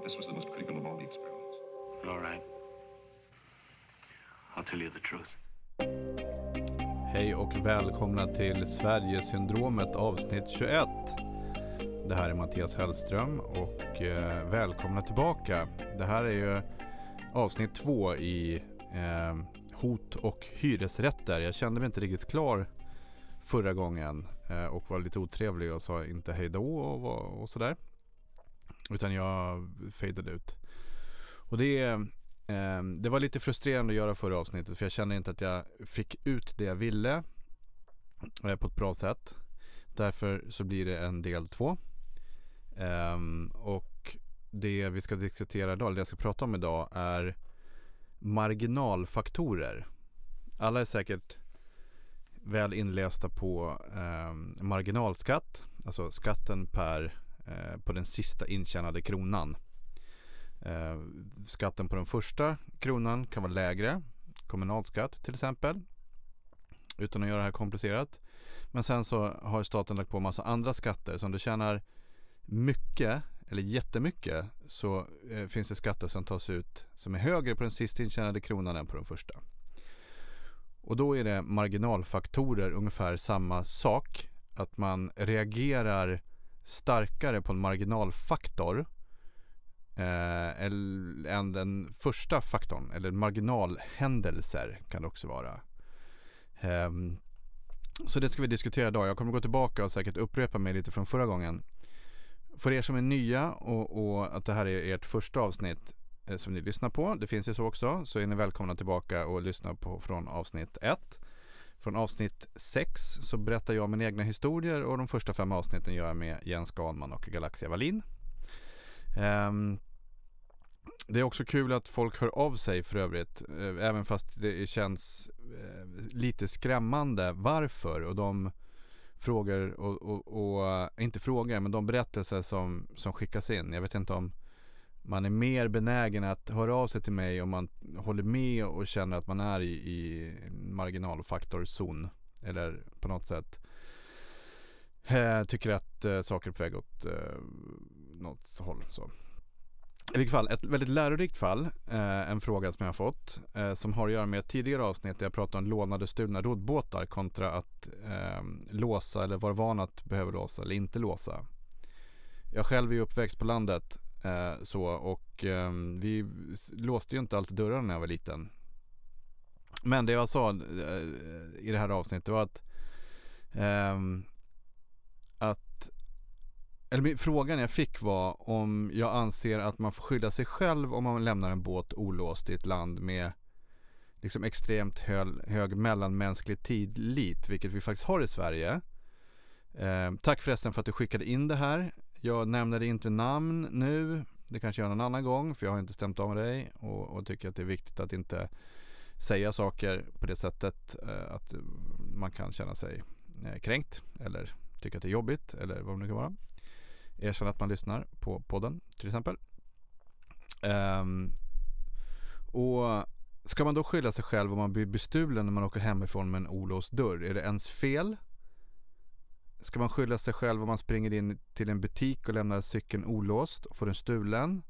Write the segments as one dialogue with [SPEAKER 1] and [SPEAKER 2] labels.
[SPEAKER 1] But this was the most critical of all the experiments.
[SPEAKER 2] All right. I'll tell you the truth.
[SPEAKER 3] Hej och välkomna till Sverigesyndromet avsnitt 21. Det här är Mattias Hellström och eh, välkomna tillbaka. Det här är ju avsnitt två i eh, hot och hyresrätter. Jag kände mig inte riktigt klar förra gången eh, och var lite otrevlig och sa inte hej då och, och sådär. Utan jag fejdade ut. Och det, eh, det var lite frustrerande att göra förra avsnittet för jag kände inte att jag fick ut det jag ville eh, på ett bra sätt. Därför så blir det en del två. Eh, och det vi ska diskutera idag, eller det jag ska prata om idag är marginalfaktorer. Alla är säkert väl inlästa på eh, marginalskatt, alltså skatten per Eh, på den sista intjänade kronan. Eh, skatten på den första kronan kan vara lägre, kommunalskatt till exempel, utan att göra det här komplicerat. Men sen så har staten lagt på massa andra skatter, så om du tjänar mycket eller jättemycket så eh, finns det skatter som tas ut som är högre på den sist intjänade kronan än på den första. Och då är det marginalfaktorer ungefär samma sak. Att man reagerar starkare på en marginalfaktor eh, än den första faktorn. Eller marginalhändelser kan det också vara. Eh, så det ska vi diskutera idag. Jag kommer gå tillbaka och säkert upprepa mig lite från förra gången. För er som är nya och, och att det här är ert första avsnitt eh, som ni lyssnar på, det finns ju så också, så är ni välkomna tillbaka och lyssna på från avsnitt 1. Från avsnitt 6 så berättar jag mina egna historier och de första fem avsnitten gör jag med Jens Ganman och Galaxia Wallin. Um, det är också kul att folk hör av sig för övrigt, eh, även fast det känns eh, lite skrämmande varför och de frågor och, och, och, eh, inte frågor, men de berättelser som, som skickas in. Jag vet inte om man är mer benägen att höra av sig till mig om man håller med och känner att man är i, i marginalfaktorzon. Eller på något sätt eh, tycker att eh, saker är på väg åt eh, något håll. Så. I vilket fall, ett väldigt lärorikt fall, eh, en fråga som jag har fått, eh, som har att göra med ett tidigare avsnitt där jag pratade om lånade stulna roddbåtar kontra att eh, låsa eller vara van att behöva låsa eller inte låsa. Jag själv är uppväxt på landet eh, så och eh, vi låste ju inte alltid dörrarna när jag var liten. Men det jag sa eh, i det här avsnittet var att ehm, att eller frågan jag fick var om jag anser att man får skydda sig själv om man lämnar en båt olåst i ett land med liksom extremt hög, hög mellanmänsklig tillit, vilket vi faktiskt har i Sverige. Eh, tack förresten för att du skickade in det här. Jag nämner det inte namn nu. Det kanske jag gör någon annan gång för jag har inte stämt av med dig och, och tycker att det är viktigt att inte säga saker på det sättet eh, att man kan känna sig eh, kränkt eller tycka att det är jobbigt eller vad det nu kan vara erkänna att man lyssnar på podden till exempel. Um, och ska man då skylla sig själv om man blir bestulen när man åker hemifrån med en olåst dörr? Är det ens fel? Ska man skylla sig själv om man springer in till en butik och lämnar cykeln olåst och får den stulen?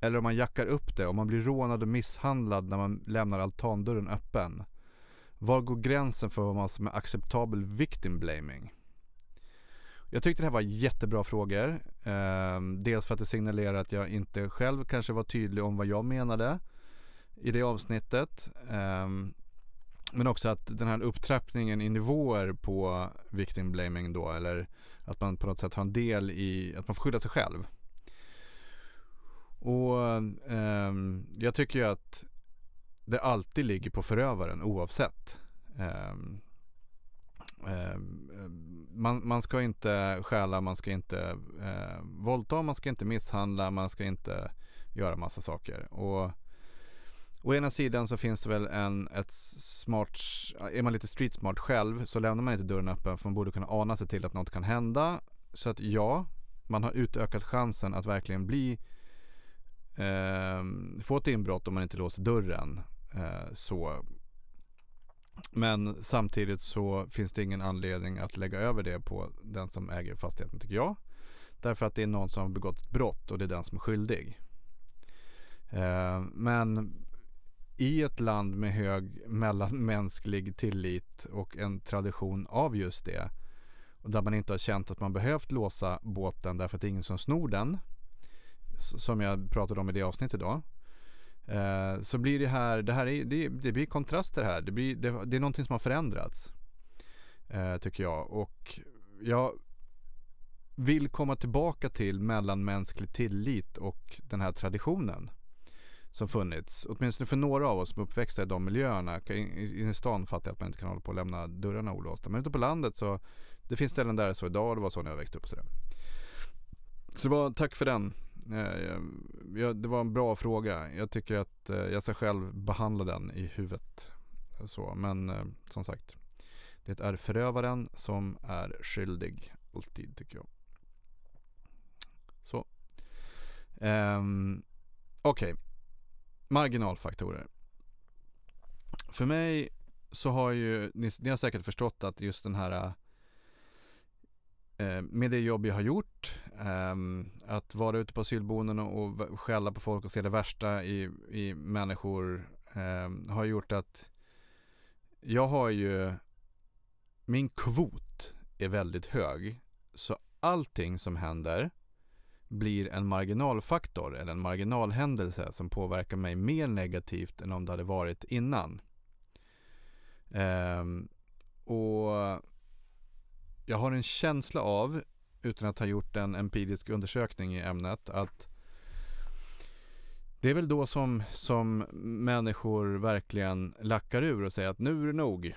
[SPEAKER 3] Eller om man jackar upp det och man blir rånad och misshandlad när man lämnar altandörren öppen? Var går gränsen för vad man som är acceptabel victim blaming? Jag tyckte det här var jättebra frågor. Ehm, dels för att det signalerar att jag inte själv kanske var tydlig om vad jag menade i det avsnittet. Ehm, men också att den här upptrappningen i nivåer på victim blaming då, eller att man på något sätt har en del i att man får skydda sig själv. Och eh, jag tycker ju att det alltid ligger på förövaren oavsett. Eh, man, man ska inte stjäla, man ska inte eh, våldta, man ska inte misshandla, man ska inte göra massa saker. Och Å ena sidan så finns det väl en, ett smart, är man lite street smart själv så lämnar man inte dörren öppen för man borde kunna ana sig till att något kan hända. Så att ja, man har utökat chansen att verkligen bli, eh, få ett inbrott om man inte låser dörren. Eh, så men samtidigt så finns det ingen anledning att lägga över det på den som äger fastigheten tycker jag. Därför att det är någon som har begått ett brott och det är den som är skyldig. Eh, men i ett land med hög mellanmänsklig tillit och en tradition av just det och där man inte har känt att man behövt låsa båten därför att det är ingen som snor den som jag pratade om i det avsnittet idag eh, så blir det här, det här är, det, det blir kontraster här. Det, blir, det, det är någonting som har förändrats. Eh, tycker jag. Och jag vill komma tillbaka till mellanmänsklig tillit och den här traditionen som funnits. Åtminstone för några av oss som är uppväxta i de miljöerna. I, i stan fattar jag att man inte kan hålla på och lämna dörrarna olåsta. Men ute på landet så det finns ställen där det är så idag och det var så när jag växte upp sådär. Så det var, tack för den. Eh, jag, det var en bra fråga. Jag tycker att eh, jag ska själv behandla den i huvudet. Så, men eh, som sagt. Det är förövaren som är skyldig. Alltid tycker jag. Så. Um, Okej. Okay. Marginalfaktorer. För mig så har ju, ni, ni har säkert förstått att just den här Eh, med det jobb jag har gjort, ehm, att vara ute på asylboenden och skälla på folk och se det värsta i, i människor ehm, har gjort att jag har ju, min kvot är väldigt hög. Så allting som händer blir en marginalfaktor eller en marginalhändelse som påverkar mig mer negativt än om det hade varit innan. Um, och jag har en känsla av, utan att ha gjort en empirisk undersökning i ämnet, att det är väl då som, som människor verkligen lackar ur och säger att nu är det nog.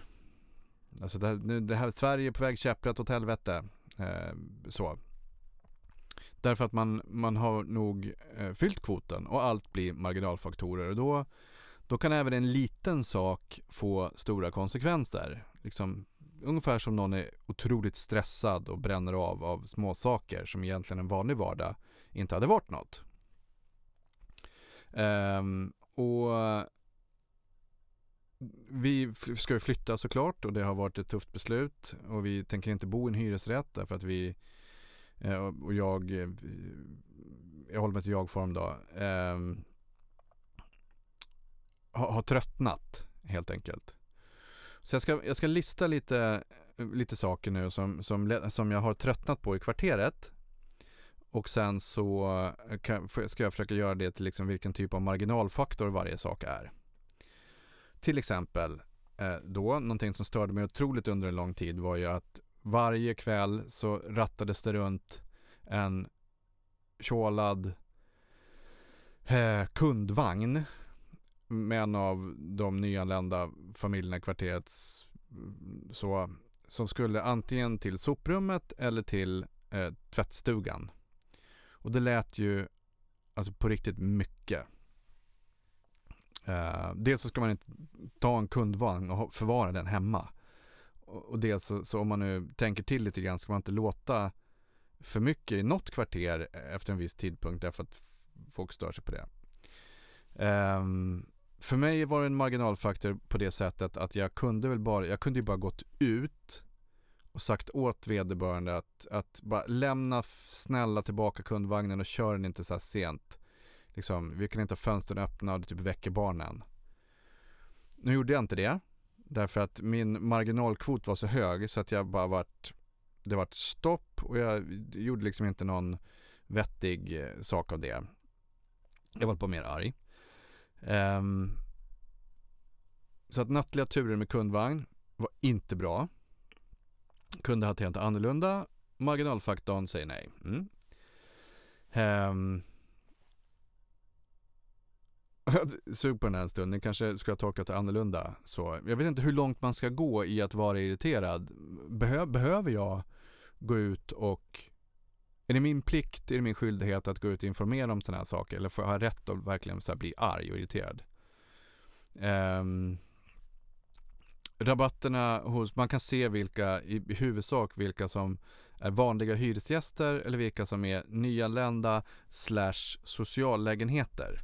[SPEAKER 3] Alltså det, nu, det här, Sverige är på väg käpprätt åt helvete. Eh, så. Därför att man, man har nog eh, fyllt kvoten och allt blir marginalfaktorer. Och då, då kan även en liten sak få stora konsekvenser. Liksom ungefär som någon är otroligt stressad och bränner av av små saker som egentligen en vanlig vardag inte hade varit något. Um, och vi ska ju flytta såklart och det har varit ett tufft beslut och vi tänker inte bo i en hyresrätt därför att vi Eh, och jag eh, jag håller mig till jag-form då ehm, har, har tröttnat helt enkelt. Så jag ska, jag ska lista lite, lite saker nu som, som, som jag har tröttnat på i kvarteret. Och sen så eh, kan, ska jag försöka göra det till liksom vilken typ av marginalfaktor varje sak är. Till exempel eh, då, någonting som störde mig otroligt under en lång tid var ju att varje kväll så rattades det runt en tjålad eh, kundvagn med en av de nyanlända familjerna i kvarteret mm, så, som skulle antingen till soprummet eller till eh, tvättstugan. Och det lät ju alltså på riktigt mycket. Eh, dels så ska man inte ta en kundvagn och förvara den hemma. Och, och dels så, så, om man nu tänker till lite grann ska man inte låta för mycket i något kvarter e, efter en viss tidpunkt därför att folk stör sig på det. Um, för mig var det en marginalfaktor på det sättet att jag kunde väl bara, jag kunde ju bara gått ut och sagt åt vederbörande att, att bara lämna snälla tillbaka kundvagnen och kör den inte så här sent. Liksom, vi kan inte ha fönstren öppna och det typ väcker barnen. Nu gjorde jag inte det. Därför att min marginalkvot var så hög så att jag bara vart, det vart stopp och jag gjorde liksom inte någon vettig eh, sak av det. Jag var på mer arg. Um, så att nattliga turer med kundvagn var inte bra. Kunde ha hanterat annorlunda. Marginalfaktorn säger nej. Mm. Um, Sug på den här en stund, den kanske skulle ha tolkat det annorlunda. Så jag vet inte hur långt man ska gå i att vara irriterad. Behö behöver jag gå ut och är det min plikt, är det min skyldighet att gå ut och informera om sådana här saker? Eller får jag ha rätt att verkligen så bli arg och irriterad? Um, rabatterna hos, man kan se vilka, i huvudsak vilka som är vanliga hyresgäster eller vilka som är nyanlända slash sociallägenheter.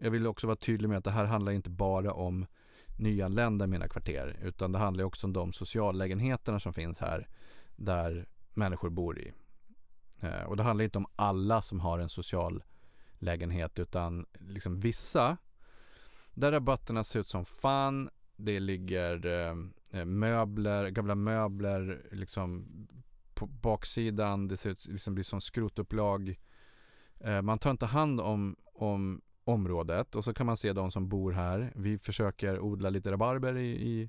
[SPEAKER 3] Jag vill också vara tydlig med att det här handlar inte bara om nyanlända i mina kvarter utan det handlar också om de sociallägenheterna som finns här där människor bor i. Eh, och det handlar inte om alla som har en social lägenhet utan liksom vissa där rabatterna ser ut som fan. Det ligger eh, möbler, gamla möbler liksom på baksidan. Det ser ut liksom blir som skrotupplag. Eh, man tar inte hand om, om området och så kan man se de som bor här. Vi försöker odla lite rabarber i, i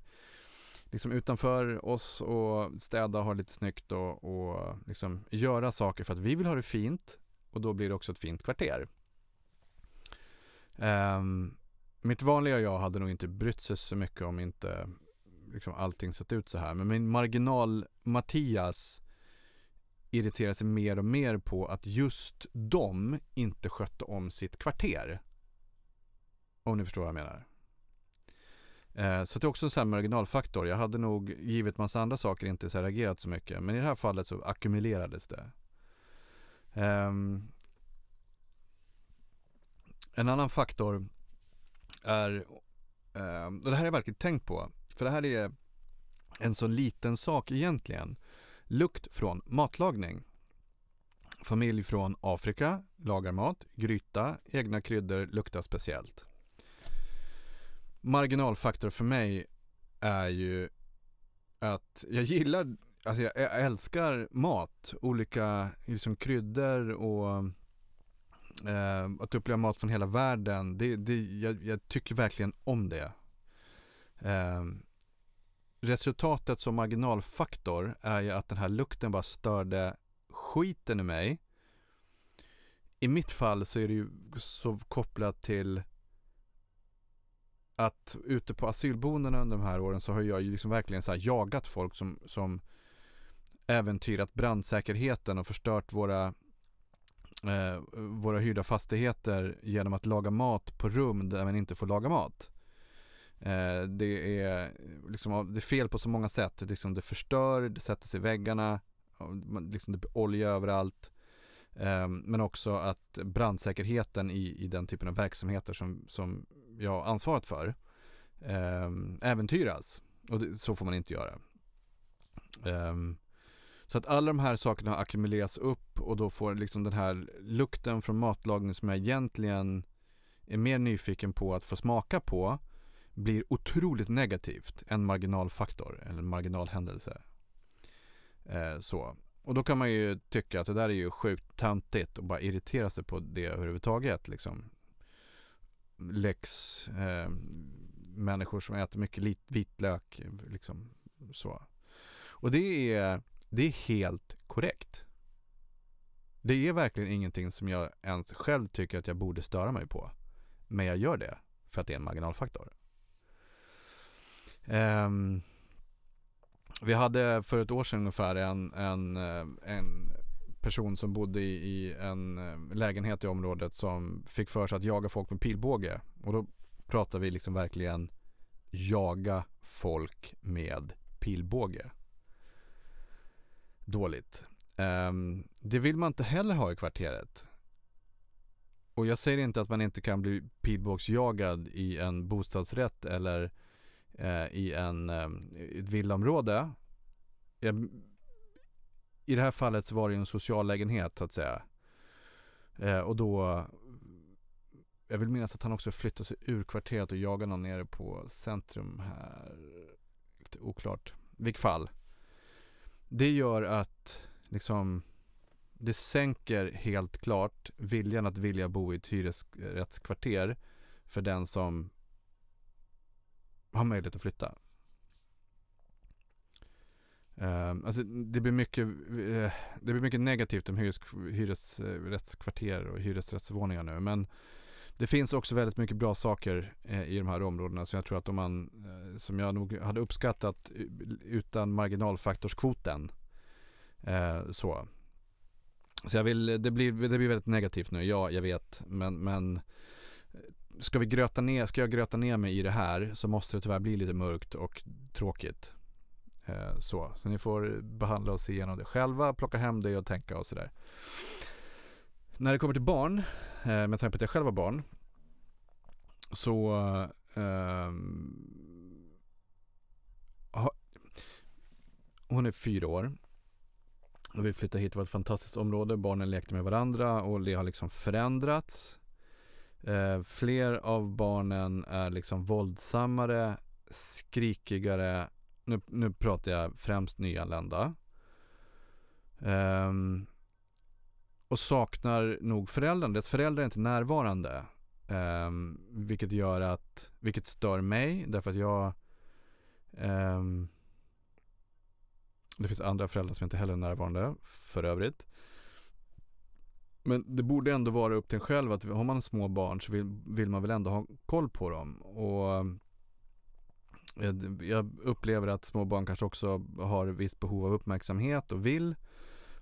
[SPEAKER 3] liksom utanför oss och städa och ha lite snyggt och, och liksom göra saker för att vi vill ha det fint och då blir det också ett fint kvarter. Um, mitt vanliga jag hade nog inte brytt sig så mycket om inte liksom allting sett ut så här. Men min marginal Mattias irriterar sig mer och mer på att just de inte skötte om sitt kvarter. Om ni förstår vad jag menar. Eh, så det är också en sån här marginalfaktor. Jag hade nog, givet massa andra saker, inte så reagerat så mycket. Men i det här fallet så ackumulerades det. Ehm, en annan faktor är, ehm, och det här har jag verkligen tänkt på, för det här är en så liten sak egentligen. Lukt från matlagning. Familj från Afrika lagar mat, gryta, egna kryddor luktar speciellt marginalfaktor för mig är ju att jag gillar, alltså jag, älskar mat, olika liksom kryddor och eh, att uppleva mat från hela världen. Det, det, jag, jag tycker verkligen om det. Eh, resultatet som marginalfaktor är ju att den här lukten bara störde skiten i mig. I mitt fall så är det ju så kopplat till att ute på asylboendena under de här åren så har jag ju liksom verkligen så jagat folk som, som äventyrat brandsäkerheten och förstört våra eh, våra hyrda fastigheter genom att laga mat på rum där man inte får laga mat. Eh, det, är liksom, det är fel på så många sätt. Det, liksom, det förstör, det sätter sig i väggarna, liksom, det blir olja överallt. Ehm, men också att brandsäkerheten i, i den typen av verksamheter som, som jag har ansvarat för ehm, äventyras. Och det, så får man inte göra. Ehm, så att alla de här sakerna ackumuleras upp och då får liksom den här lukten från matlagning som jag egentligen är mer nyfiken på att få smaka på blir otroligt negativt. En marginalfaktor eller en marginalhändelse. Eh, så. Och då kan man ju tycka att det där är ju sjukt töntigt och bara irritera sig på det överhuvudtaget. Liksom lex eh, människor som äter mycket vitlök. Liksom, så. Och det är, det är helt korrekt. Det är verkligen ingenting som jag ens själv tycker att jag borde störa mig på. Men jag gör det för att det är en marginalfaktor. Um, vi hade för ett år sedan ungefär en, en, eh, en person som bodde i, i, en eh, lägenhet i området som fick för sig att jaga folk med pilbåge. Och då pratar vi liksom verkligen jaga folk med pilbåge. Dåligt. Um, det vill man inte heller ha i kvarteret. Och jag säger inte att man inte kan bli pilbågsjagad i en bostadsrätt eller eh, i en, eh, ett villaområde. Jag i det här fallet så var det en social lägenhet så att säga. Eh, och då jag vill minnas att han också flyttade sig ur kvarteret och jagade någon nere på centrum här. Lite oklart. Vilket fall. Det gör att liksom det sänker helt klart viljan att vilja bo i ett hyresrättskvarter för den som har möjlighet att flytta. Um, alltså det blir mycket, uh, det blir mycket negativt om hyres, hyresrättskvarter och hyresrättsvåningar nu. Men det finns också väldigt mycket bra saker uh, i de här områdena. som jag tror att om man, uh, som jag nog hade uppskattat utan marginalfaktorskvoten. så. Så jag vill, det blir, det blir väldigt negativt nu, ja jag vet. Men, men ska vi gröta ner, ska jag gröta ner mig i det här så måste det tyvärr bli lite mörkt och tråkigt. Eh, så. så ni får behandla oss igenom det själva, plocka hem det och tänka och sådär. När det kommer till barn, eh, med tanke på att jag själv har barn, så eh, hon är fyra år. Och vi flyttade hit, det var ett fantastiskt område, barnen lekte med varandra och det har liksom förändrats. Eh, fler av barnen är liksom våldsammare, skrikigare. Nu, nu pratar jag främst nyanlända. Eh, och saknar nog föräldrarna. Deras föräldrar är inte närvarande. Eh, vilket gör att, vilket stör mig därför att jag ehm, det finns andra föräldrar som inte heller är närvarande för övrigt. Men det borde ändå vara upp till en själv att har man små barn så vill, vill man väl ändå ha koll på dem. Och eh, jag upplever att små barn kanske också har visst behov av uppmärksamhet och vill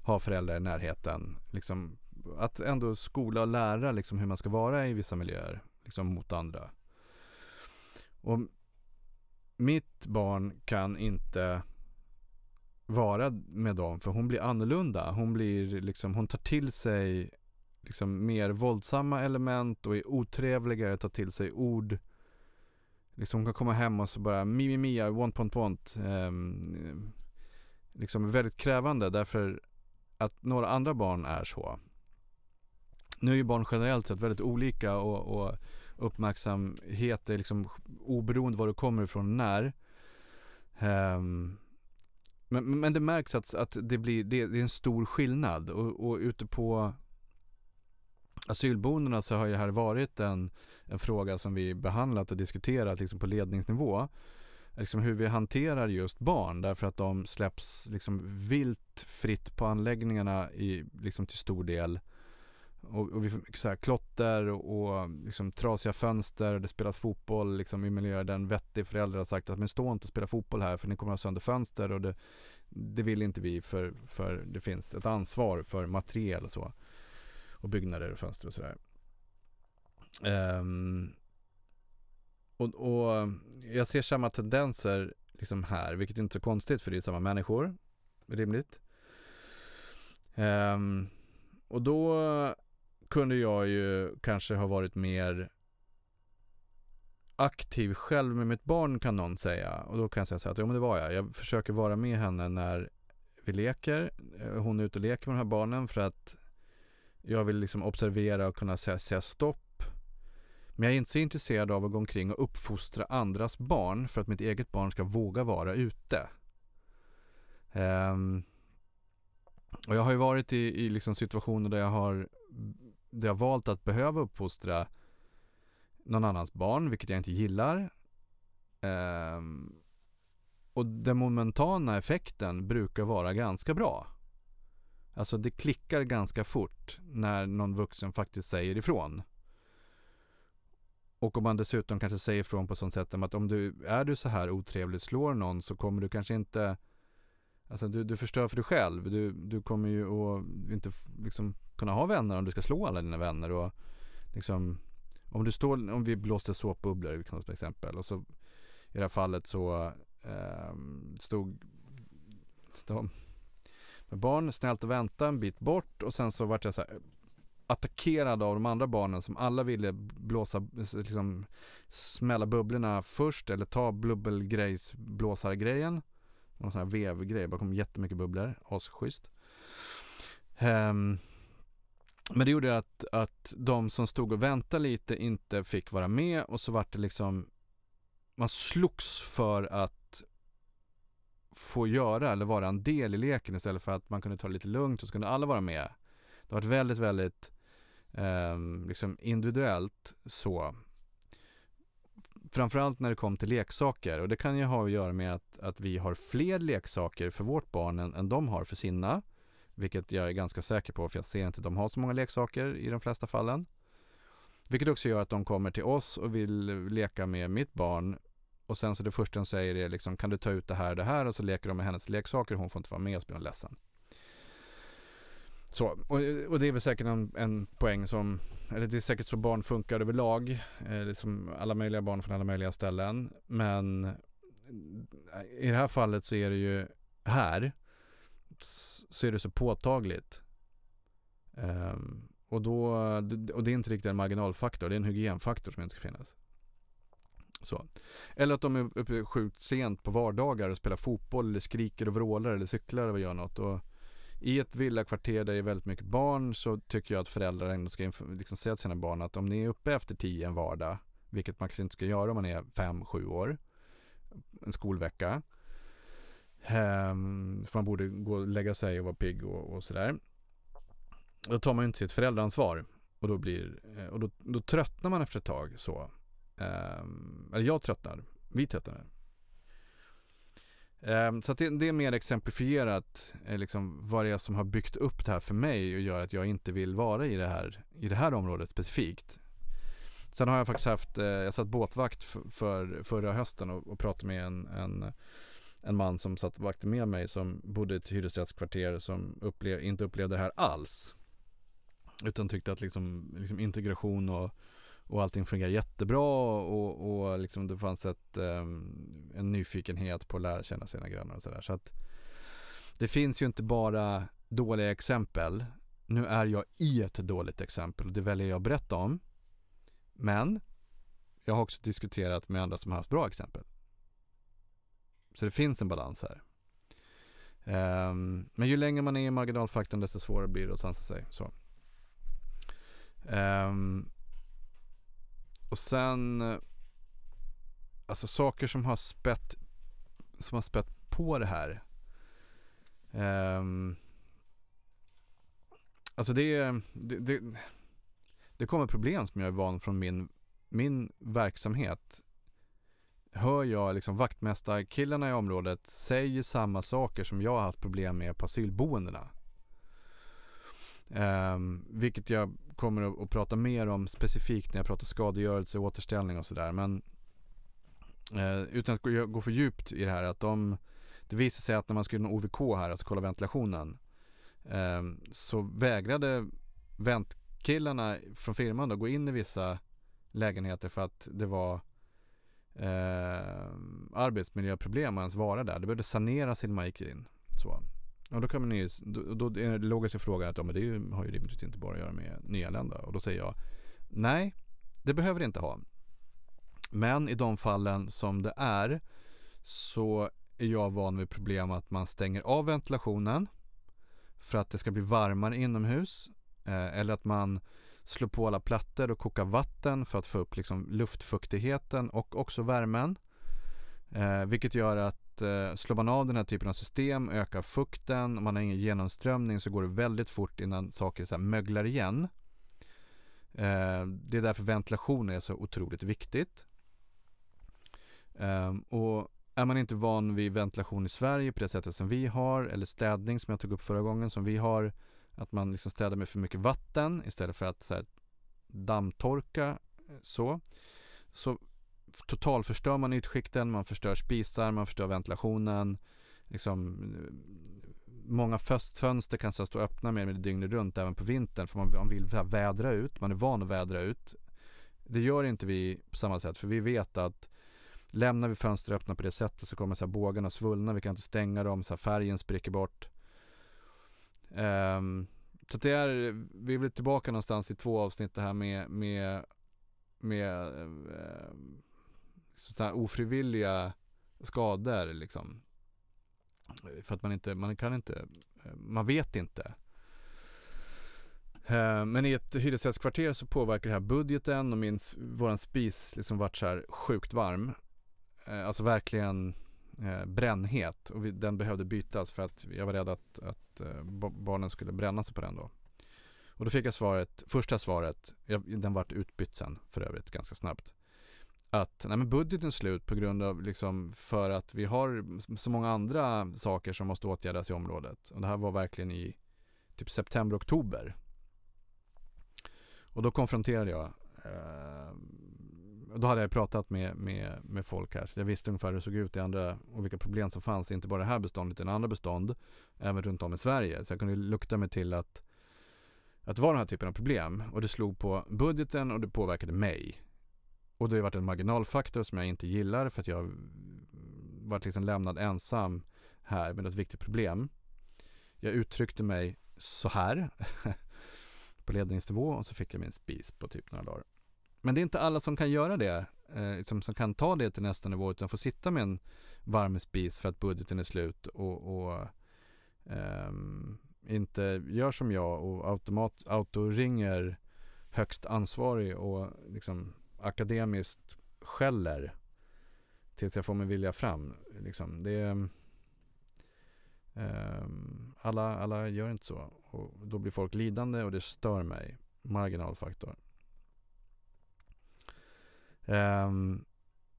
[SPEAKER 3] ha föräldrar i närheten. Liksom, att ändå skola och lära liksom hur man ska vara i vissa miljöer liksom mot andra. Och mitt barn kan inte vara med dem för hon blir annorlunda. Hon blir liksom, hon tar till sig liksom mer våldsamma element och är otrevligare, tar till sig ord. Liksom hon kan komma hem och så bara mi mi want, want want. Um, liksom väldigt krävande därför att några andra barn är så. Nu är ju barn generellt sett väldigt olika och, och uppmärksamhet är liksom oberoende var du kommer ifrån och när. Um, men, men det märks att, att det, blir, det, det är en stor skillnad och, och ute på asylboendena så har ju det här varit en, en fråga som vi behandlat och diskuterat liksom på ledningsnivå. Liksom hur vi hanterar just barn därför att de släpps liksom vilt fritt på anläggningarna i, liksom till stor del. Och, och vi får så här klotter och, och liksom trasiga fönster det spelas fotboll liksom i miljöer där en vettig förälder har sagt att men stå inte och spela fotboll här för ni kommer att ha sönder fönster och det, det vill inte vi för, för det finns ett ansvar för materiel och så. Och byggnader och fönster och sådär. Um, och, och jag ser samma tendenser liksom här, vilket inte är så konstigt för det är samma människor. Rimligt. Um, och då kunde jag ju kanske ha varit mer aktiv själv med mitt barn kan någon säga. Och då kan jag säga så här att, ja men det var jag. Jag försöker vara med henne när vi leker. Eh, hon är ute och leker med de här barnen för att jag vill liksom observera och kunna säga, säga stopp. Men jag är inte så intresserad av att gå omkring och uppfostra andras barn för att mitt eget barn ska våga vara ute. Um, och jag har ju varit i, i liksom situationer där jag har där jag valt att behöva uppfostra någon annans barn, vilket jag inte gillar. Um, och den momentana effekten brukar vara ganska bra. Alltså det klickar ganska fort när någon vuxen faktiskt säger ifrån. Och om man dessutom kanske säger ifrån på sånt sätt att om du är du så här otrevlig, slår någon så kommer du kanske inte Alltså du, du förstör för dig själv. Du, du kommer ju att inte liksom kunna ha vänner om du ska slå alla dina vänner och liksom om du står, om vi blåste såpbubblor till exempel och så i det här fallet så eh, stod de med barn snällt att vänta en bit bort och sen så vart jag så här eh, attackerad av de andra barnen som alla ville blåsa, liksom smälla bubblorna först eller ta bubbelgrejsblåsargrejen. Någon sån här vevgrej, bara kom jättemycket bubblor, asschysst. Um, men det gjorde att, att de som stod och väntade lite inte fick vara med och så vart det liksom Man slogs för att få göra eller vara en del i leken istället för att man kunde ta det lite lugnt och så kunde alla vara med. Det har varit väldigt, väldigt eh, liksom individuellt så. Framförallt när det kom till leksaker och det kan ju ha att göra med att, att vi har fler leksaker för vårt barn än, än de har för sina. Vilket jag är ganska säker på för jag ser inte att de har så många leksaker i de flesta fallen. Vilket också gör att de kommer till oss och vill leka med mitt barn. Och sen så det första hon säger är liksom kan du ta ut det här och det här och så leker de med hennes leksaker hon får inte vara med och så blir hon ledsen. Så, och, och, det är väl säkert en, en, poäng som, eller det är säkert så barn funkar överlag. Eh, liksom alla möjliga barn från alla möjliga ställen. Men eh, i det här fallet så är det ju här så är det så påtagligt. Eh, och, då, och det är inte riktigt en marginalfaktor, det är en hygienfaktor som inte ska finnas. Så. Eller att de är uppe sjukt sent på vardagar och spelar fotboll eller skriker och vrålar eller cyklar eller gör något. Och i ett villakvarter där det är väldigt mycket barn så tycker jag att föräldrar ändå ska liksom säga till sina barn att om ni är uppe efter tio en vardag, vilket man kanske inte ska göra om man är fem, sju år, en skolvecka. Um, för man borde gå och lägga sig och vara pigg och, och sådär. Då tar man ju inte sitt föräldraansvar. Och då blir, eh, och då, då tröttnar man efter ett tag så. Ehm, eller jag tröttnar, vi tröttnar. Um, ehm, så det, det, är mer exemplifierat eh, liksom, vad det är som har byggt upp det här för mig och gör att jag inte vill vara i det här, i det här området specifikt. Sen har jag faktiskt haft, eh, jag satt båtvakt för, för förra hösten och, och pratade med en, en, en man som satt vakt med mig som bodde i ett hyresrättskvarter som upplev, inte upplevde det här alls. Utan tyckte att liksom, liksom integration och, och allting fungerar jättebra och, och liksom det fanns ett, um, en nyfikenhet på att lära känna sina grannar och sådär. Så att det finns ju inte bara dåliga exempel. Nu är jag i ett dåligt exempel och det väljer jag att berätta om. Men jag har också diskuterat med andra som har haft bra exempel. Så det finns en balans här. Um, men ju längre man är i marginalfaktorn desto svårare blir det att sansa sig. Så. Um, och sen, alltså saker som har spett, som har spett på det här. Um, alltså det, det, det, det kommer problem som jag är van från min, min verksamhet. Hör jag liksom vaktmästarkillarna i området säger samma saker som jag har haft problem med på asylboendena. Um, vilket jag kommer att, att, prata mer om specifikt när jag pratar skadegörelse, återställning och sådär. Men uh, utan att gå, gå för djupt i det här att de, det visar sig att när man skulle göra OVK här, alltså kolla ventilationen, um, så vägrade ventkillarna från firman då gå in i vissa lägenheter för att det var uh, arbetsmiljöproblem att ens vara där. Det behövde saneras innan man gick in. Så. Och då kan man ju, då, då är den logiska frågan att ja, men det ju, har ju rimligtvis inte bara att göra med nyanlända. Och då säger jag nej, det behöver det inte ha. Men i de fallen som det är så är jag van vid problem att man stänger av ventilationen för att det ska bli varmare inomhus. Eh, eller att man slår på alla plattor och kokar vatten för att få upp liksom luftfuktigheten och också värmen. Eh, vilket gör att eh, slår man av den här typen av system, ökar fukten, om man har ingen genomströmning så går det väldigt fort innan saker så här möglar igen. Eh, det är därför ventilation är så otroligt viktigt. Eh, och är man inte van vid ventilation i Sverige på det sättet som vi har, eller städning som jag tog upp förra gången som vi har, att man liksom städar med för mycket vatten istället för att så här, dammtorka eh, så, så totalförstör man ytskikten, man förstör spisar, man förstör ventilationen. Liksom, många fönster kan så stå öppna mer med dygnet runt även på vintern för man, man vill vädra ut, man är van att vädra ut. Det gör inte vi på samma sätt för vi vet att lämnar vi fönster öppna på det sättet så kommer så här bågarna svullna, vi kan inte stänga dem, så här färgen spricker bort. Um, så det är, vi är väl tillbaka någonstans i två avsnitt det här med, med, med uh, så här ofrivilliga skador liksom. För att man inte, man kan inte, man vet inte. Eh, men i ett hyresrättskvarter så påverkar det här budgeten och min, våran spis liksom vart så här sjukt varm. Eh, alltså verkligen eh, brännhet och vi, den behövde bytas för att jag var rädd att, att barnen skulle bränna sig på den då. Och då fick jag svaret, första svaret, jag, den vart utbytt sen för övrigt ganska snabbt att nej men budgeten är slut på grund av liksom för att vi har så många andra saker som måste åtgärdas i området. Och det här var verkligen i typ september, oktober. Och då konfronterade jag eh, då hade jag pratat med, med, med folk här så jag visste ungefär hur det såg ut i andra och vilka problem som fanns, inte bara det här beståndet utan andra bestånd även runt om i Sverige. Så jag kunde lukta mig till att, att det var den här typen av problem och det slog på budgeten och det påverkade mig. Och det har varit en marginalfaktor som jag inte gillar för att jag varit liksom lämnad ensam här med ett viktigt problem. Jag uttryckte mig så här på ledningsnivå och så fick jag min spis på typ några dagar. Men det är inte alla som kan göra det, eh, som, som kan ta det till nästa nivå utan får sitta med en varm spis för att budgeten är slut och, och eh, inte gör som jag och automat, autoringer högst ansvarig och liksom akademiskt skäller tills jag får min vilja fram. Liksom, det är, ehm, alla, alla gör inte så och då blir folk lidande och det stör mig. Marginalfaktor. Eh,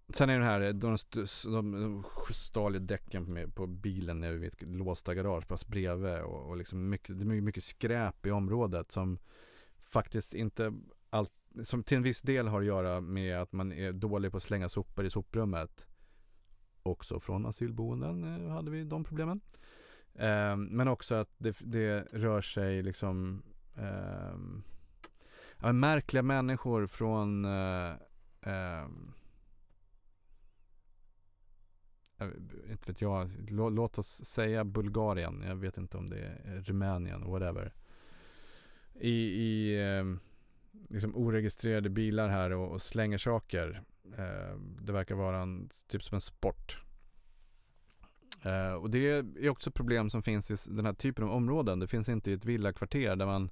[SPEAKER 3] sen är det här, de, de, de stal ju däcken på, på bilen nere vid ett låsta garageplats bredvid och, och liksom mycket, det är mycket skräp i området som faktiskt inte allt, som till en viss del har att göra med att man är dålig på att slänga sopor i soprummet. Också från asylboenden eh, hade vi de problemen. Eh, men också att det, det rör sig liksom eh, märkliga människor från eh, ehm, inte vet jag, låt oss säga Bulgarien, jag vet inte om det är Rumänien, whatever. I, i ehm, liksom oregistrerade bilar här och, och slänger saker. Eh, det verkar vara en, typ som en sport. Eh, och det är också problem som finns i den här typen av områden. Det finns inte i ett villakvarter där man,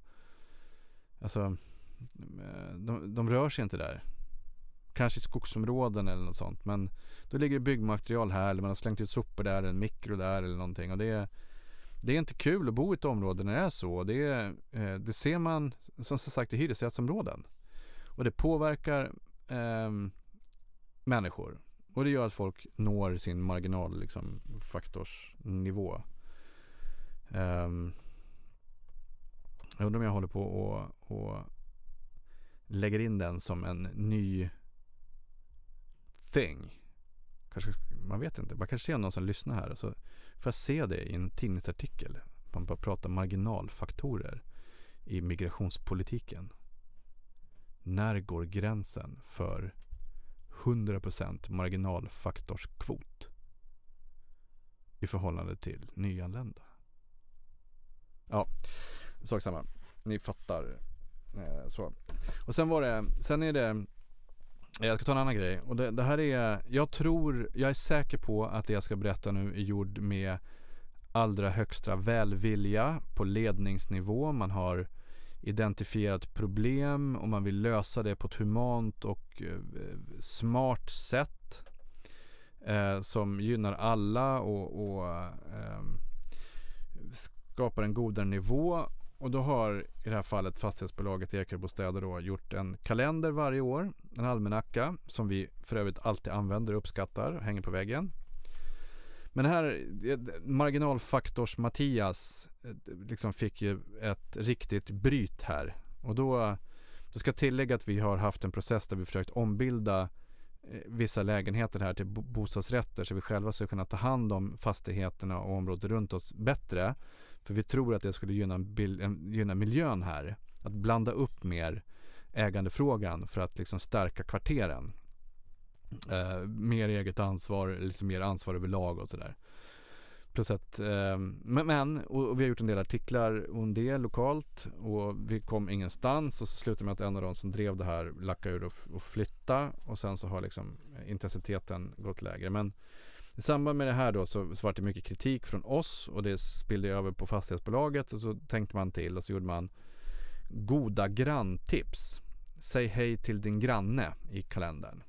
[SPEAKER 3] alltså, eh, de, de rör sig inte där. Kanske i skogsområden eller något sånt. Men då ligger det byggmaterial här eller man har slängt ut sopor där, en mikro där eller någonting. Och det är, det är inte kul att bo i ett område när det är så. Det, är, eh, det ser man som sagt i hyresrättsområden. Och det påverkar eh, människor. Och det gör att folk når sin marginal liksom, faktorsnivå. Um, jag undrar om jag håller på och, och lägger in den som en ny thing. Kanske, man vet inte. Man kanske ser någon som lyssnar här. Och så får jag se det i en tidningsartikel. Man bara pratar marginalfaktorer i migrationspolitiken. När går gränsen för 100% marginalfaktorskvot i förhållande till nyanlända? Ja, sak samma. Ni fattar. Eh, så. Och sen var det, sen är det jag ska ta en annan grej. Och det, det, här är, jag tror, jag är säker på att det jag ska berätta nu är gjord med allra högsta välvilja på ledningsnivå. Man har identifierat problem och man vill lösa det på ett humant och eh, smart sätt. Eh, som gynnar alla och, och eh, skapar en godare nivå. Och då har i det här fallet fastighetsbolaget Ekerbostäder då gjort en kalender varje år, en almanacka som vi för övrigt alltid använder och uppskattar och hänger på väggen. Men här, marginalfaktors Mattias eh, liksom fick ju ett riktigt bryt här. Och då, då ska tillägga att vi har haft en process där vi försökt ombilda eh, vissa lägenheter här till bostadsrätter så vi själva ska kunna ta hand om fastigheterna och området runt oss bättre. För vi tror att det skulle gynna, gynna miljön här. Att blanda upp mer ägandefrågan för att liksom stärka kvarteren. Eh, mer eget ansvar, liksom mer ansvar överlag och sådär. Plus att, eh, men, men och, och, vi har gjort en del artiklar om det lokalt och vi kom ingenstans och så slutade med att en av de som drev det här lackade ur och, och flytta och sen så har liksom intensiteten gått lägre. Men i samband med det här då så, så var det mycket kritik från oss och det spillde över på fastighetsbolaget och så tänkte man till och så gjorde man goda granntips. Säg hej till din granne i kalendern.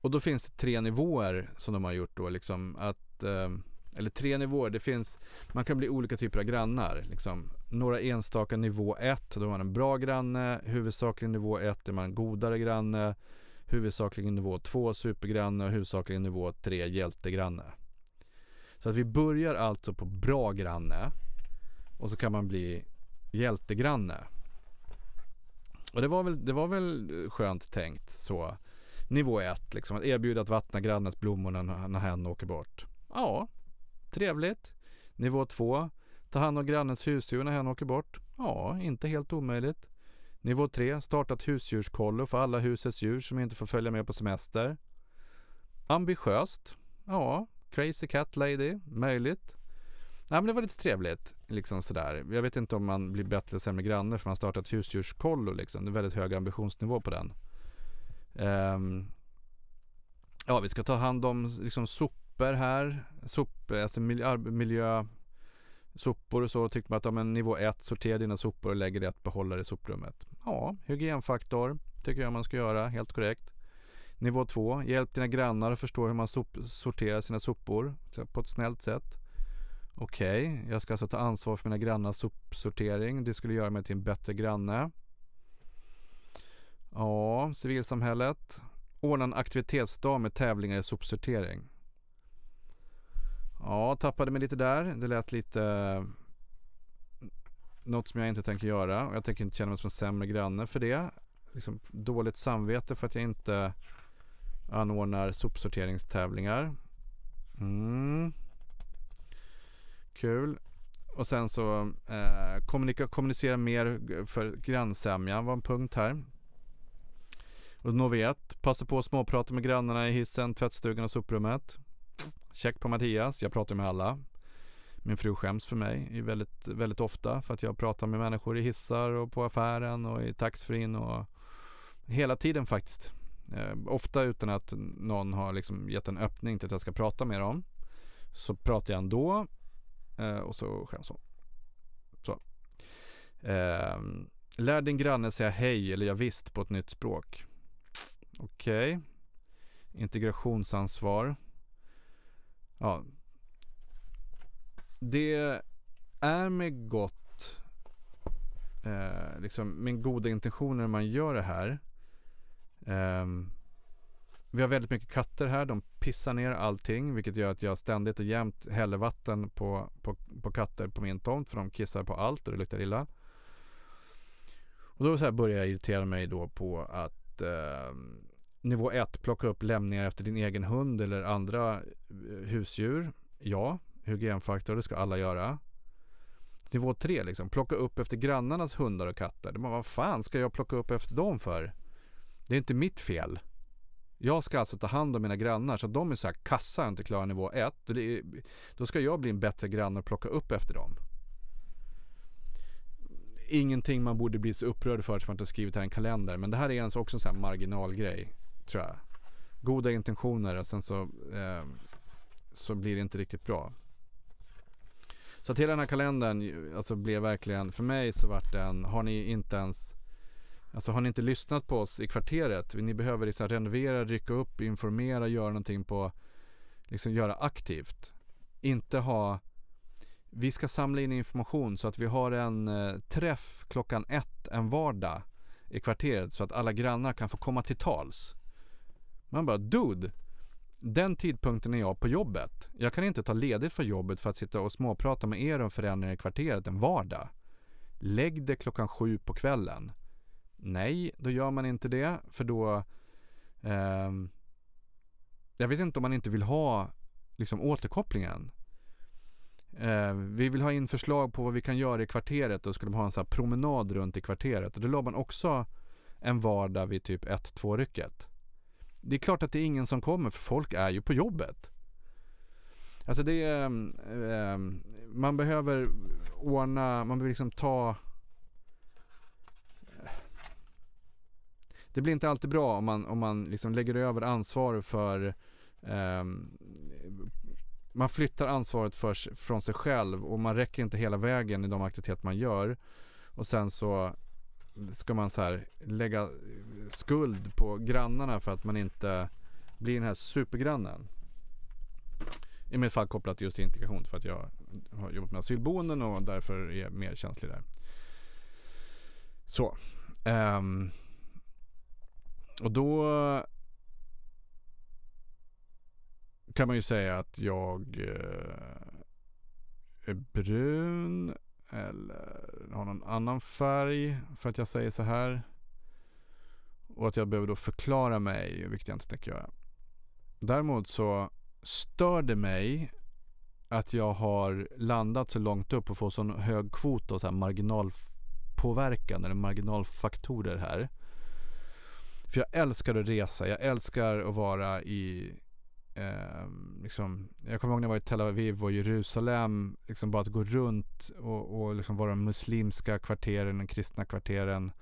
[SPEAKER 3] Och då finns det tre nivåer som de har gjort då liksom att eh, eller tre nivåer. Det finns, man kan bli olika typer av grannar. Liksom. Några enstaka nivå 1, då är man en bra granne. Huvudsakligen nivå 1 är man en godare granne huvudsakligen nivå 2 supergranne och huvudsakligen nivå 3 hjältegranne. Så att vi börjar alltså på bra granne och så kan man bli hjältegranne. Och det var väl, det var väl eh, skönt tänkt så. Nivå 1 liksom, att erbjuda att vattna grannens blommor när, när hen åker bort. Ja, trevligt. Nivå 2, ta hand om grannens husdjur när hen åker bort. Ja, inte helt omöjligt. Nivå 3. Starta husdjurskollo för alla husets djur som inte får följa med på semester. Ambitiöst. Ja, Crazy Cat Lady. Möjligt. Ja, men det var lite trevligt. Liksom sådär. Jag vet inte om man blir bättre eller sämre granne för man startat ett husdjurskollo. Liksom. Det är väldigt hög ambitionsnivå på den. Um, ja, vi ska ta hand om liksom, sopor här. Sop, alltså miljö, miljö sopor och så. Och tyckte man att ja, men nivå 1, sortera dina sopor och lägger rätt behållare i soprummet. Ja, hygienfaktor tycker jag man ska göra, helt korrekt. Nivå 2, hjälp dina grannar att förstå hur man sop, sorterar sina sopor på ett snällt sätt. Okej, okay, jag ska alltså ta ansvar för mina grannars sopsortering. Det skulle göra mig till en bättre granne. Ja, civilsamhället. Ordna en aktivitetsdag med tävlingar i sopsortering. Ja, tappade mig lite där. Det lät lite något som jag inte tänker göra och jag tänker inte känna mig som en sämre granne för det. Liksom dåligt samvete för att jag inte anordnar sopsorteringstävlingar. Mm. Kul. Och sen så eh, kommunika, kommunicera mer för grannsämja var en punkt här. Och Novet, passa på att småprata med grannarna i hissen, tvättstugan och soprummet. Check på Mattias, jag pratar med alla. Min fru skäms för mig väldigt, väldigt ofta för att jag pratar med människor i hissar och på affären och i taxfree och hela tiden faktiskt. Eh, ofta utan att någon har liksom gett en öppning till att jag ska prata med dem. Så pratar jag ändå eh, och så skäms hon. Så. Eh, lär din granne säga hej eller jag visst på ett nytt språk. Okej. Okay. Integrationsansvar. Ja. Det är med gott, eh, liksom med goda intentioner man gör det här. Eh, vi har väldigt mycket katter här. De pissar ner allting vilket gör att jag ständigt och jämt häller vatten på, på, på katter på min tomt för de kissar på allt och det luktar illa. Och då så här börjar jag irritera mig då på att eh, Nivå 1, plocka upp lämningar efter din egen hund eller andra eh, husdjur. Ja, hygienfaktor, det ska alla göra. Nivå 3, liksom, plocka upp efter grannarnas hundar och katter. Men vad fan ska jag plocka upp efter dem för? Det är inte mitt fel. Jag ska alltså ta hand om mina grannar så att de är så här kassa och inte klarar nivå 1. Då ska jag bli en bättre granne och plocka upp efter dem. Ingenting man borde bli så upprörd för som man inte skrivit här i en kalender. Men det här är också en sån här marginalgrej tror jag. Goda intentioner och sen så, eh, så blir det inte riktigt bra. Så att hela den här kalendern alltså blev verkligen, för mig så vart den, har ni inte ens Alltså har ni inte lyssnat på oss i kvarteret, ni behöver liksom renovera, rycka upp, informera, göra någonting på, liksom göra aktivt. Inte ha, vi ska samla in information så att vi har en eh, träff klockan ett en vardag i kvarteret så att alla grannar kan få komma till tals. Man bara, dude. Den tidpunkten är jag på jobbet. Jag kan inte ta ledigt från jobbet för att sitta och småprata med er om förändringar i kvarteret en vardag. Lägg det klockan sju på kvällen. Nej, då gör man inte det för då eh, Jag vet inte om man inte vill ha liksom återkopplingen. Eh, vi vill ha in förslag på vad vi kan göra i kvarteret och skulle man ha en så här promenad runt i kvarteret. Och då la man också en vardag vid typ 1-2 rycket. Det är klart att det är ingen som kommer för folk är ju på jobbet. Alltså det är, eh, man behöver ordna, man behöver liksom ta Det blir inte alltid bra om man, om man liksom lägger över ansvar för eh, Man flyttar ansvaret för, från sig själv och man räcker inte hela vägen i de aktiviteter man gör. Och sen så ska man så här lägga skuld på grannarna för att man inte blir den här supergrannen. I mitt fall kopplat just till integration för att jag har jobbat med asylboenden och därför är mer känslig där. Så. Um, och då kan man ju säga att jag uh, är brun eller har någon annan färg för att jag säger så här. Och att jag behöver då förklara mig, vilket jag inte tänker göra. Däremot så stör det mig att jag har landat så långt upp och får sån hög kvot av så här marginalpåverkan eller marginalfaktorer här. För jag älskar att resa, jag älskar att vara i eh, liksom, jag kommer ihåg när jag var i Tel Aviv och Jerusalem, liksom bara att gå runt och, och liksom vara de muslimska kvarteren, de kristna kvarteren.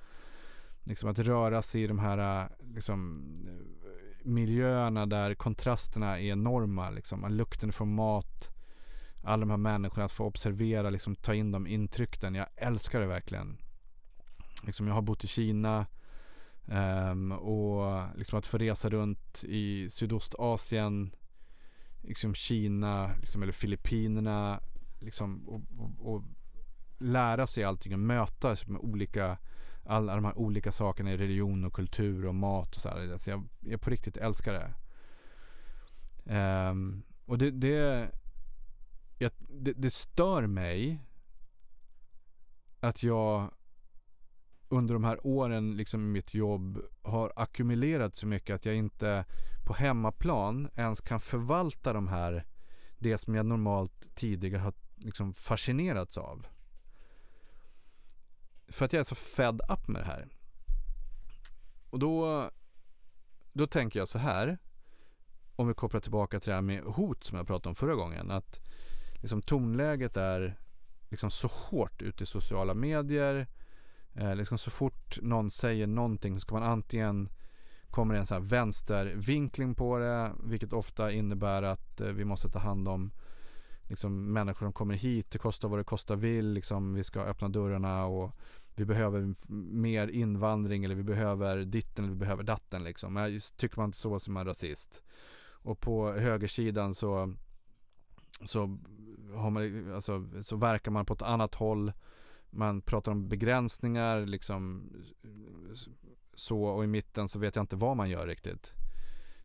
[SPEAKER 3] Liksom att röra sig i de här äh, liksom, eh, miljöerna där kontrasterna är enorma. Liksom. Lukten från mat, alla de här människorna, att få observera, liksom, ta in de intrycken. Jag älskar det verkligen. Liksom, jag har bott i Kina um, och liksom att få resa runt i Sydostasien, liksom Kina liksom, eller Filippinerna liksom, och, och, och lära sig allting och möta med olika alla de här olika sakerna i religion och kultur och mat och så här. Alltså jag, jag på riktigt älskar det. Um, och det, det, jag, det, det stör mig att jag under de här åren liksom i mitt jobb har ackumulerat så mycket att jag inte på hemmaplan ens kan förvalta de här det som jag normalt tidigare har liksom fascinerats av. För att jag är så fed up med det här. Och då, då tänker jag så här. Om vi kopplar tillbaka till det här med hot som jag pratade om förra gången. Att liksom tonläget är liksom så hårt ute i sociala medier. Eh, liksom så fort någon säger någonting så ska man antingen kommer en så här vänstervinkling på det. Vilket ofta innebär att eh, vi måste ta hand om liksom, människor som kommer hit. Det kostar vad det kostar vill. Liksom, vi ska öppna dörrarna och vi behöver mer invandring eller vi behöver ditten eller vi behöver datten. Liksom. Men tycker man inte så som man rasist. Och på högersidan så, så, har man, alltså, så verkar man på ett annat håll. Man pratar om begränsningar liksom så och i mitten så vet jag inte vad man gör riktigt.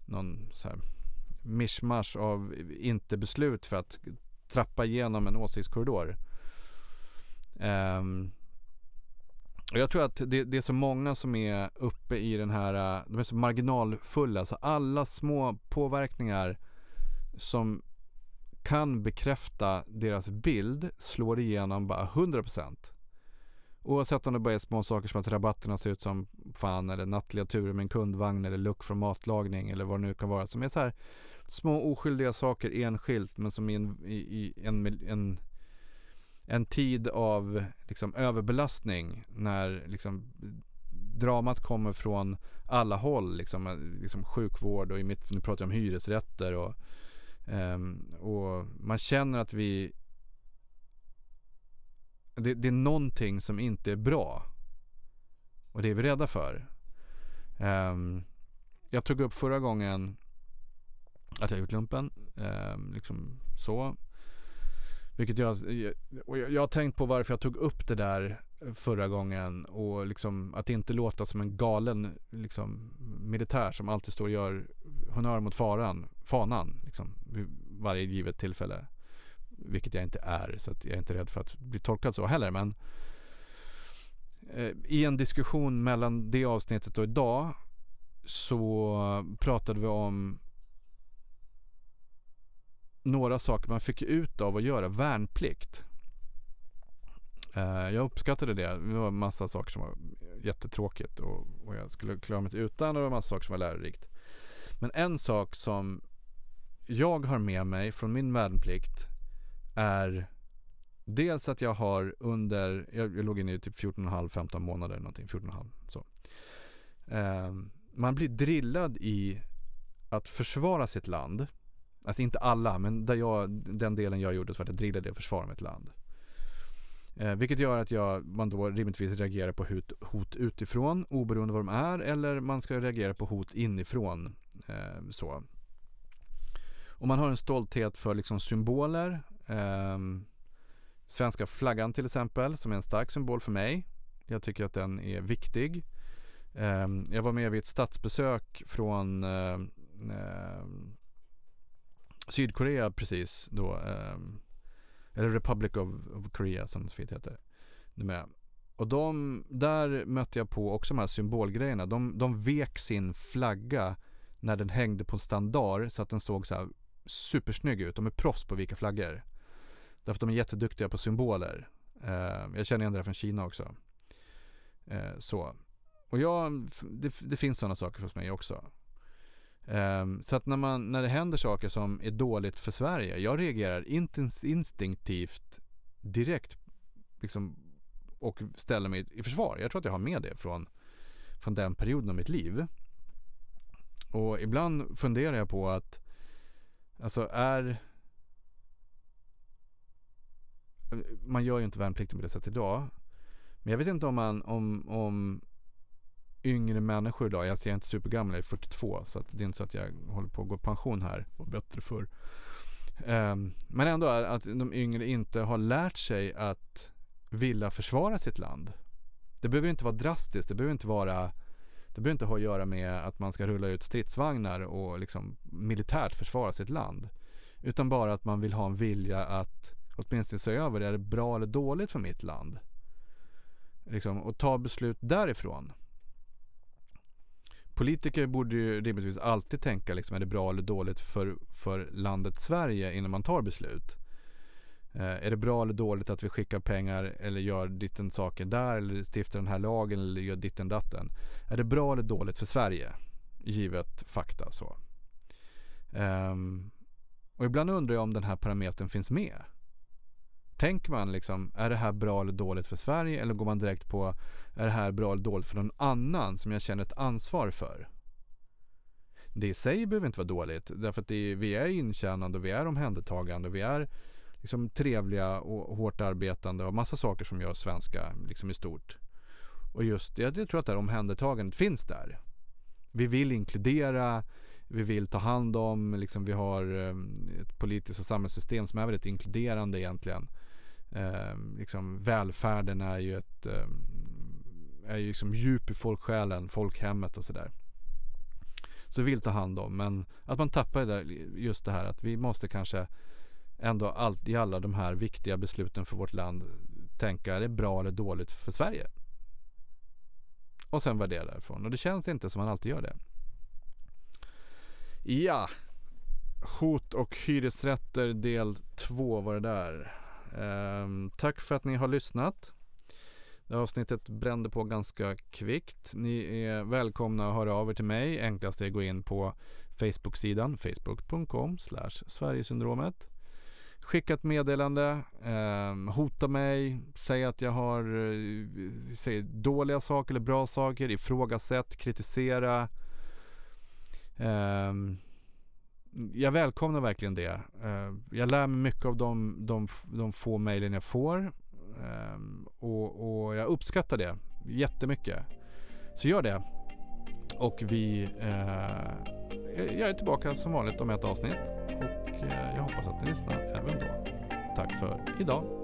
[SPEAKER 3] Någon så här mischmasch av inte beslut för att trappa igenom en åsiktskorridor. Um, och jag tror att det, det, är så många som är uppe i den här, de är så marginalfulla, så alla små påverkningar som kan bekräfta deras bild slår igenom bara 100%. Oavsett om det bara är små saker som att rabatterna ser ut som fan eller nattliga turer med en kundvagn eller luck från matlagning eller vad det nu kan vara. Som är så här små oskyldiga saker enskilt men som i en, i, i en, en, en tid av liksom överbelastning när liksom dramat kommer från alla håll. Liksom, liksom sjukvård och i mitt, nu pratar jag om hyresrätter och, um, och man känner att vi det, det, är någonting som inte är bra. Och det är vi rädda för. Um, jag tog upp förra gången att jag gjort lumpen. Eh, liksom så. Vilket jag, och jag, jag har tänkt på varför jag tog upp det där förra gången och liksom att inte låta som en galen liksom, militär som alltid står och gör honnör mot faran, fanan liksom, vid varje givet tillfälle. Vilket jag inte är, så jag är inte rädd för att bli tolkad så heller. Men eh, i en diskussion mellan det avsnittet och idag så pratade vi om några saker man fick ut av att göra värnplikt. Eh, jag uppskattade det. Det var massa saker som var jättetråkigt och, och jag skulle klara mig utan och det var massa saker som var lärorikt. Men en sak som jag har med mig från min värnplikt är dels att jag har under, jag, jag låg inne i typ 14,5-15 månader någonting, 14,5 så. Eh, man blir drillad i att försvara sitt land. Alltså inte alla, men där jag, den delen jag gjorde så var att jag drillade och försvara mitt land. Eh, vilket gör att jag, man då rimligtvis reagerar på hot, hot utifrån oberoende vad de är eller man ska reagera på hot inifrån. Eh, så. Och man har en stolthet för liksom symboler. Eh, svenska flaggan till exempel som är en stark symbol för mig. Jag tycker att den är viktig. Eh, jag var med vid ett statsbesök från eh, eh, Sydkorea precis då. eh, eller Republic of, of Korea som det fint heter. numera. Och de, där mötte jag på också de här symbolgrejerna. De, de vek sin flagga när den hängde på en standard så att den såg så här supersnygg ut. De är proffs på att vika flaggor. Därför att de är jätteduktiga på symboler. Eh, jag känner igen det från Kina också. Eh, så. Och jag, det, det finns sådana saker hos mig också. Um, så att när, man, när det händer saker som är dåligt för Sverige, jag reagerar instinktivt direkt liksom, och ställer mig i försvar. Jag tror att jag har med det från, från den perioden av mitt liv. Och ibland funderar jag på att Alltså är Man gör ju inte värnplikten på det sättet idag. Men jag vet inte om man om, om yngre människor idag, alltså jag är inte supergammal, jag är 42 så att det är inte så att jag håller på att gå i pension här. Var bättre för. Um, ehm, men ändå att de yngre inte har lärt sig att vilja försvara sitt land. Det behöver inte vara drastiskt, det behöver inte vara det behöver inte ha att göra med att man ska rulla ut stridsvagnar och liksom militärt försvara sitt land. Utan bara att man vill ha en vilja att åtminstone se över, är det bra eller dåligt för mitt land? Liksom, och ta beslut därifrån. Politiker borde ju rimligtvis alltid tänka liksom, är det bra eller dåligt för, för landet Sverige innan man tar beslut. Eh, är det bra eller dåligt att vi skickar pengar eller gör ditten saker där eller stiftar den här lagen eller gör ditten datten. Är det bra eller dåligt för Sverige? Givet fakta så. Eh, och ibland undrar jag om den här parametern finns med. Tänker man liksom, är det här bra eller dåligt för Sverige? Eller går man direkt på, är det här bra eller dåligt för någon annan som jag känner ett ansvar för? Det i sig behöver inte vara dåligt. Därför att är, vi är intjänande och vi är omhändertagande och vi är liksom trevliga och hårt arbetande och massa saker som gör svenska liksom i stort. Och just, jag tror att det här omhändertagandet finns där. Vi vill inkludera, vi vill ta hand om, liksom vi har eh, ett politiskt och samhällssystem som är väldigt inkluderande egentligen. Eh, liksom välfärden är ju ett eh, är ju liksom djup i folksjälen, folkhemmet och sådär. Så vi vill ta hand om, men att man tappar det där, just det här att vi måste kanske ändå allt, i alla de här viktiga besluten för vårt land tänka är det bra eller dåligt för Sverige? Och sen värdera därifrån. Och det känns inte som man alltid gör det. Ja, hot och hyresrätter del 2 var det där. Ehm, tack för att ni har lyssnat. Det avsnittet brände på ganska kvickt. Ni är välkomna att höra av er till mig. Enklast är att gå in på Facebook-sidan facebook.com Sverigesyndromet. Skicka ett meddelande, eh, hota mig, säg att jag har eh, säg, dåliga saker eller bra saker, ifrågasätt, kritisera. Eh, jag välkomnar verkligen det. Eh, jag lär mig mycket av de, de, de få mejlen jag får. Ehm, och, och, jag uppskattar det jättemycket. Så gör det. Och vi... Eh, jag är tillbaka som vanligt om ett avsnitt. Och eh, jag hoppas att ni lyssnar även då. Tack för idag.